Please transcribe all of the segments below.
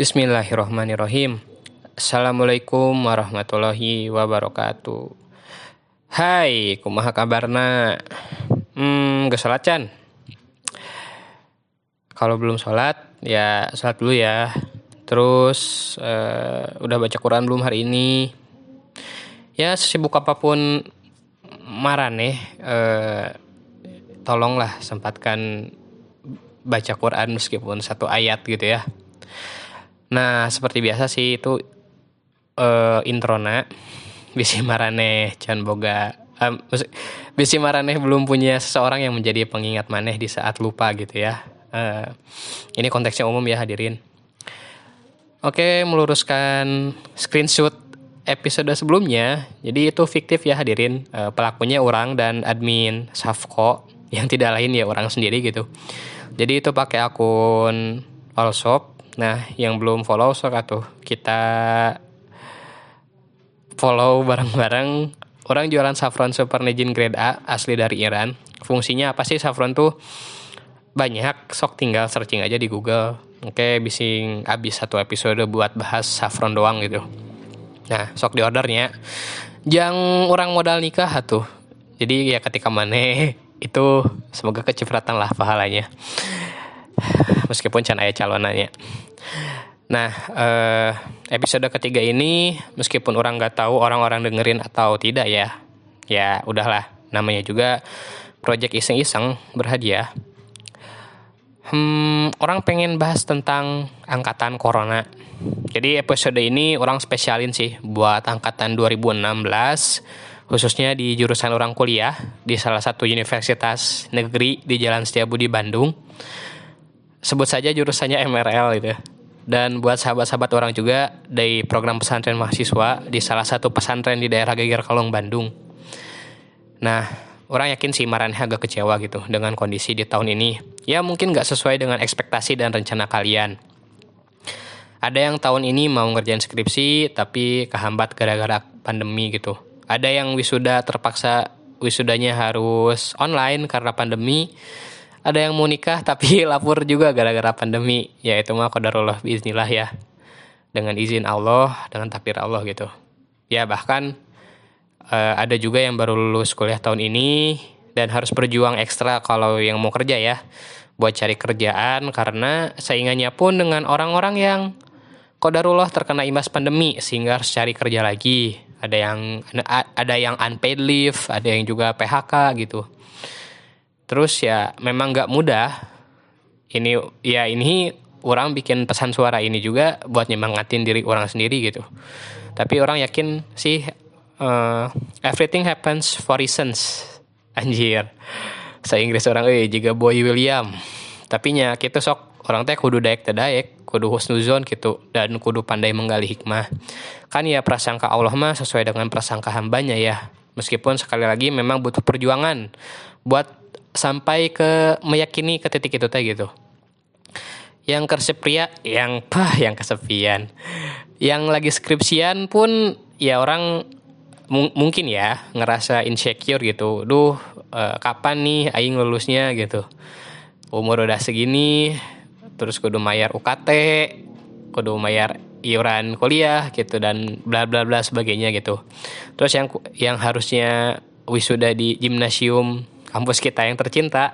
Bismillahirrahmanirrahim. Assalamualaikum warahmatullahi wabarakatuh. Hai, kumaha kabarna? Hmm, gak sholat Chan? Kalau belum sholat, ya sholat dulu ya. Terus, uh, udah baca Quran belum hari ini? Ya, sesibuk apa pun marane, uh, tolonglah sempatkan baca Quran meskipun satu ayat gitu ya. Nah, seperti biasa sih itu uh, introna bisi marane can boga um, bisi marane belum punya seseorang yang menjadi pengingat maneh di saat lupa gitu ya. Uh, ini konteksnya umum ya hadirin. Oke, meluruskan screenshot episode sebelumnya. Jadi itu fiktif ya hadirin. Uh, pelakunya orang dan admin Safko yang tidak lain ya orang sendiri gitu. Jadi itu pakai akun Allshop Nah, yang belum follow sok atuh kita follow bareng-bareng. Orang jualan saffron super legend grade A asli dari Iran. Fungsinya apa sih saffron tuh? Banyak, sok tinggal searching aja di Google. Oke, bising abis satu episode buat bahas saffron doang gitu. Nah, sok di ordernya. Yang orang modal nikah tuh. Jadi ya ketika mana itu semoga kecipratan lah pahalanya. Meskipun can ayah calonannya. Nah, eh, episode ketiga ini meskipun orang nggak tahu orang-orang dengerin atau tidak ya, ya udahlah. Namanya juga project iseng-iseng berhadiah. Hmm, orang pengen bahas tentang angkatan corona. Jadi episode ini orang spesialin sih buat angkatan 2016 khususnya di jurusan orang kuliah di salah satu universitas negeri di Jalan Setiabudi Bandung. Sebut saja jurusannya MRL gitu ya dan buat sahabat-sahabat orang juga dari program pesantren mahasiswa di salah satu pesantren di daerah Geger Kalong Bandung. Nah, orang yakin sih Marane agak kecewa gitu dengan kondisi di tahun ini. Ya mungkin gak sesuai dengan ekspektasi dan rencana kalian. Ada yang tahun ini mau ngerjain skripsi tapi kehambat gara-gara pandemi gitu. Ada yang wisuda terpaksa wisudanya harus online karena pandemi ada yang mau nikah tapi lapor juga gara-gara pandemi. Ya itu mah kodarullah bismillah ya. Dengan izin Allah dengan takdir Allah gitu. Ya bahkan uh, ada juga yang baru lulus kuliah tahun ini dan harus berjuang ekstra kalau yang mau kerja ya buat cari kerjaan. Karena saingannya pun dengan orang-orang yang kodarullah terkena imbas pandemi sehingga harus cari kerja lagi. Ada yang ada yang unpaid leave ada yang juga PHK gitu Terus ya memang nggak mudah. Ini ya ini orang bikin pesan suara ini juga buat nyemangatin diri orang sendiri gitu. Tapi orang yakin sih uh, everything happens for reasons. Anjir. Saya Inggris orang eh juga Boy William. Tapi nya kita sok orang teh kudu daek teh daek, kudu husnuzon gitu dan kudu pandai menggali hikmah. Kan ya prasangka Allah mah sesuai dengan prasangka hambanya ya. Meskipun sekali lagi memang butuh perjuangan buat sampai ke meyakini ke titik itu teh gitu. Yang kesepian yang pah yang kesepian. Yang lagi skripsian pun ya orang mung mungkin ya ngerasa insecure gitu. Duh uh, kapan nih aing lulusnya gitu? Umur udah segini terus kudu mayar UKT kudu mayar iuran kuliah gitu dan bla bla bla sebagainya gitu. Terus yang yang harusnya wisuda di gimnasium kampus kita yang tercinta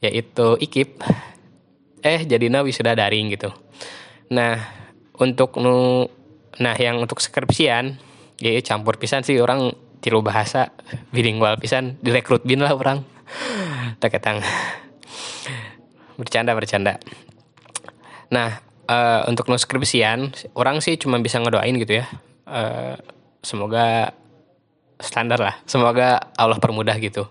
yaitu IKIP. Eh jadi nawi sudah daring gitu. Nah untuk nu nah yang untuk skripsian ya campur pisan sih orang tiru bahasa bilingual pisan direkrut bin lah orang. Tak ketang. Bercanda bercanda. Nah uh, untuk nu skripsian orang sih cuma bisa ngedoain gitu ya. Uh, semoga standar lah. Semoga Allah permudah gitu.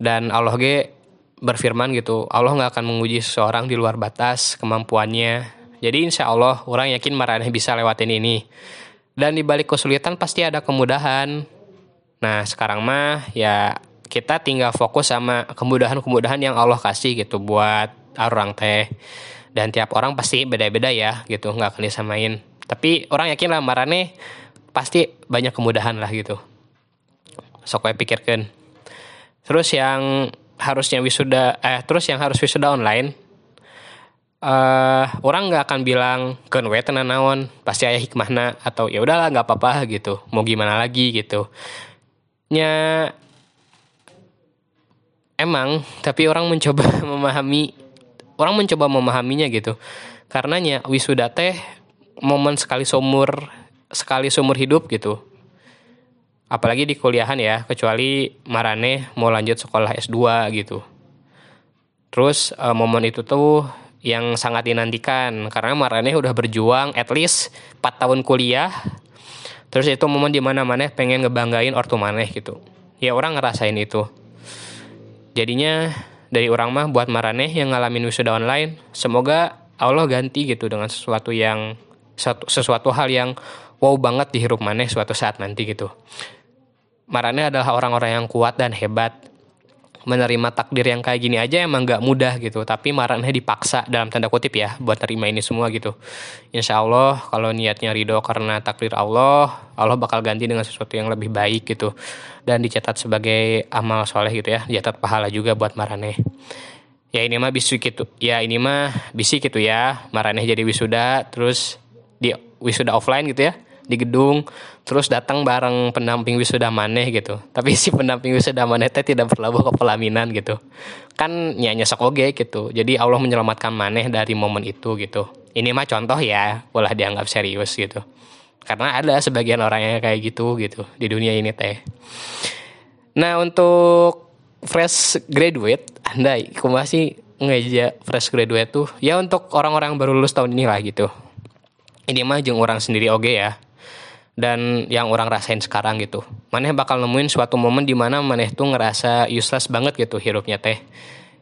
Dan Allah ge berfirman gitu Allah nggak akan menguji seseorang di luar batas kemampuannya. Jadi insya Allah orang yakin marahnya bisa lewatin ini. Dan di balik kesulitan pasti ada kemudahan. Nah sekarang mah ya kita tinggal fokus sama kemudahan-kemudahan yang Allah kasih gitu buat orang teh. Dan tiap orang pasti beda-beda ya gitu nggak akan disamain tapi orang yakin lah marane pasti banyak kemudahan lah gitu sok pikirkan terus yang harusnya wisuda eh terus yang harus wisuda online uh, orang nggak akan bilang kan we tenan pasti ayah hikmahna atau ya udahlah nggak apa-apa gitu. Mau gimana lagi? gitu. Nya emang tapi orang mencoba memahami orang mencoba memahaminya gitu. Karenanya wisuda teh momen sekali seumur sekali seumur hidup gitu apalagi di kuliahan ya kecuali marane mau lanjut sekolah S2 gitu. Terus uh, momen itu tuh yang sangat dinantikan karena marane udah berjuang at least 4 tahun kuliah. Terus itu momen di mana mana pengen ngebanggain ortu maneh gitu. Ya orang ngerasain itu. Jadinya dari orang mah buat marane yang ngalamin wisuda online semoga Allah ganti gitu dengan sesuatu yang sesuatu hal yang wow banget dihirup maneh suatu saat nanti gitu Marane adalah orang-orang yang kuat dan hebat. Menerima takdir yang kayak gini aja emang gak mudah gitu. Tapi Marane dipaksa dalam tanda kutip ya buat terima ini semua gitu. Insya Allah kalau niatnya ridho karena takdir Allah, Allah bakal ganti dengan sesuatu yang lebih baik gitu. Dan dicatat sebagai amal soleh gitu ya. Dicatat pahala juga buat Marane. Ya ini mah bisik gitu. Ya ini mah bisik gitu ya. Marane jadi wisuda terus di wisuda offline gitu ya di gedung terus datang bareng pendamping wisuda maneh gitu. Tapi si pendamping wisuda maneh teh tidak berlabuh ke pelaminan gitu. Kan nyanyi sok oge gitu. Jadi Allah menyelamatkan maneh dari momen itu gitu. Ini mah contoh ya boleh dianggap serius gitu. Karena ada sebagian orang yang kayak gitu gitu di dunia ini teh. Nah untuk fresh graduate anda masih ngeja fresh graduate tuh? Ya untuk orang-orang baru lulus tahun ini lah gitu. Ini mah jeng orang sendiri oge ya dan yang orang rasain sekarang gitu. Maneh bakal nemuin suatu momen di mana maneh tuh ngerasa useless banget gitu hidupnya teh.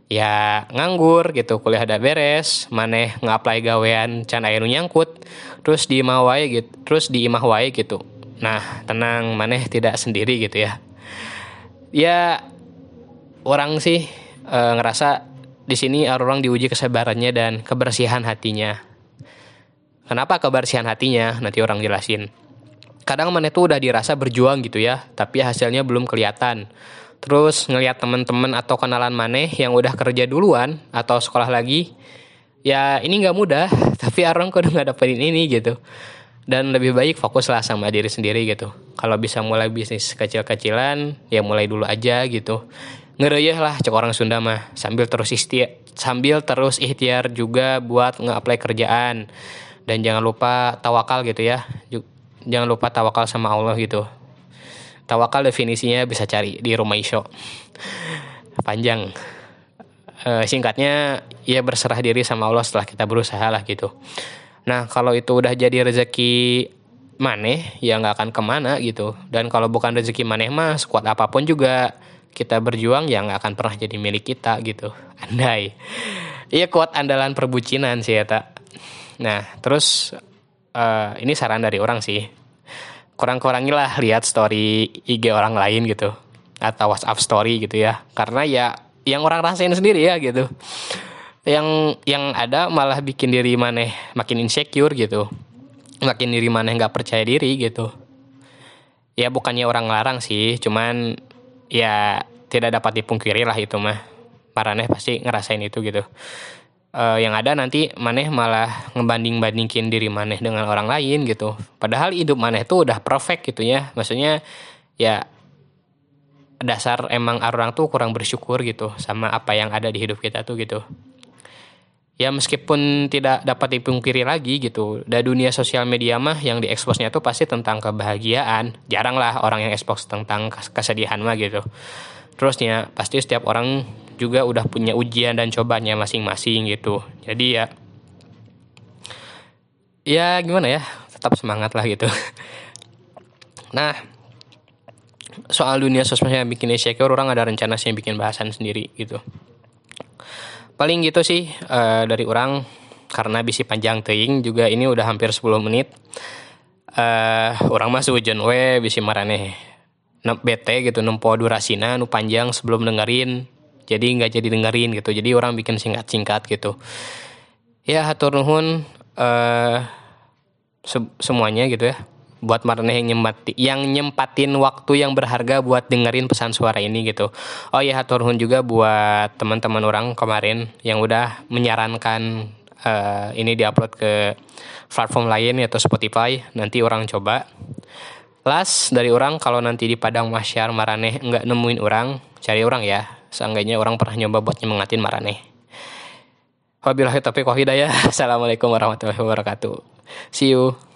Ya nganggur gitu, kuliah ada beres, maneh ngapply gawean can aya nyangkut, terus di imah wae gitu, terus di imah wae gitu. Nah, tenang, maneh tidak sendiri gitu ya. Ya orang sih e, ngerasa di sini orang diuji kesabarannya dan kebersihan hatinya. Kenapa kebersihan hatinya? Nanti orang jelasin kadang mana tuh udah dirasa berjuang gitu ya, tapi hasilnya belum kelihatan. Terus ngelihat teman-teman atau kenalan maneh yang udah kerja duluan atau sekolah lagi, ya ini nggak mudah, tapi orang kok udah nggak dapetin ini gitu. Dan lebih baik fokuslah sama diri sendiri gitu. Kalau bisa mulai bisnis kecil-kecilan, ya mulai dulu aja gitu. Ngereyeh lah cek orang Sunda mah sambil terus ikhtiar sambil terus ikhtiar juga buat nge-apply kerjaan dan jangan lupa tawakal gitu ya jangan lupa tawakal sama Allah gitu. Tawakal definisinya bisa cari di rumah iso panjang. E, singkatnya ya berserah diri sama Allah setelah kita berusaha lah gitu. Nah kalau itu udah jadi rezeki maneh ya nggak akan ke mana gitu. Dan kalau bukan rezeki maneh mah sekuat apa pun juga kita berjuang ya nggak akan pernah jadi milik kita gitu. Andai. Iya kuat andalan perbucinan sih ya tak. Nah terus uh, ini saran dari orang sih. Kurang-kurangilah lihat story IG orang lain gitu. Atau WhatsApp story gitu ya. Karena ya yang orang rasain sendiri ya gitu. Yang yang ada malah bikin diri maneh makin insecure gitu. Makin diri maneh nggak percaya diri gitu. Ya bukannya orang larang sih cuman ya tidak dapat dipungkiri lah itu mah. Paraneh pasti ngerasain itu gitu uh, yang ada nanti maneh malah ngebanding bandingin diri maneh dengan orang lain gitu. Padahal hidup maneh tuh udah perfect gitu ya. Maksudnya ya dasar emang orang tuh kurang bersyukur gitu sama apa yang ada di hidup kita tuh gitu. Ya meskipun tidak dapat dipungkiri lagi gitu da dunia sosial media mah yang dieksposnya tuh pasti tentang kebahagiaan. Jarang lah orang yang ekspos tentang kesedihan mah gitu. Terusnya pasti setiap orang juga udah punya ujian dan cobanya masing-masing gitu. Jadi ya ya gimana ya tetap semangat lah gitu. Nah soal dunia sosmed yang bikin insecure orang ada rencana sih yang bikin bahasan sendiri gitu. Paling gitu sih uh, dari orang karena bisi panjang teing juga ini udah hampir 10 menit. Uh, orang masuk ujian we bisi marane. Bete gitu nempo durasina nu panjang sebelum dengerin jadi nggak jadi dengerin gitu. Jadi orang bikin singkat-singkat gitu. Ya hatur nuhun uh, se semuanya gitu ya. Buat marane yang nyempati yang nyempatin waktu yang berharga buat dengerin pesan suara ini gitu. Oh ya hatur nuhun juga buat teman-teman orang kemarin yang udah menyarankan uh, ini diupload ke platform lain atau Spotify. Nanti orang coba. Las dari orang kalau nanti di Padang Masyar Maraneh nggak nemuin orang, cari orang ya. Seenggaknya orang pernah nyoba buat nyemangatin Maraneh. Wabillahi taufiq wa hidayah. Assalamualaikum warahmatullahi wabarakatuh. See you.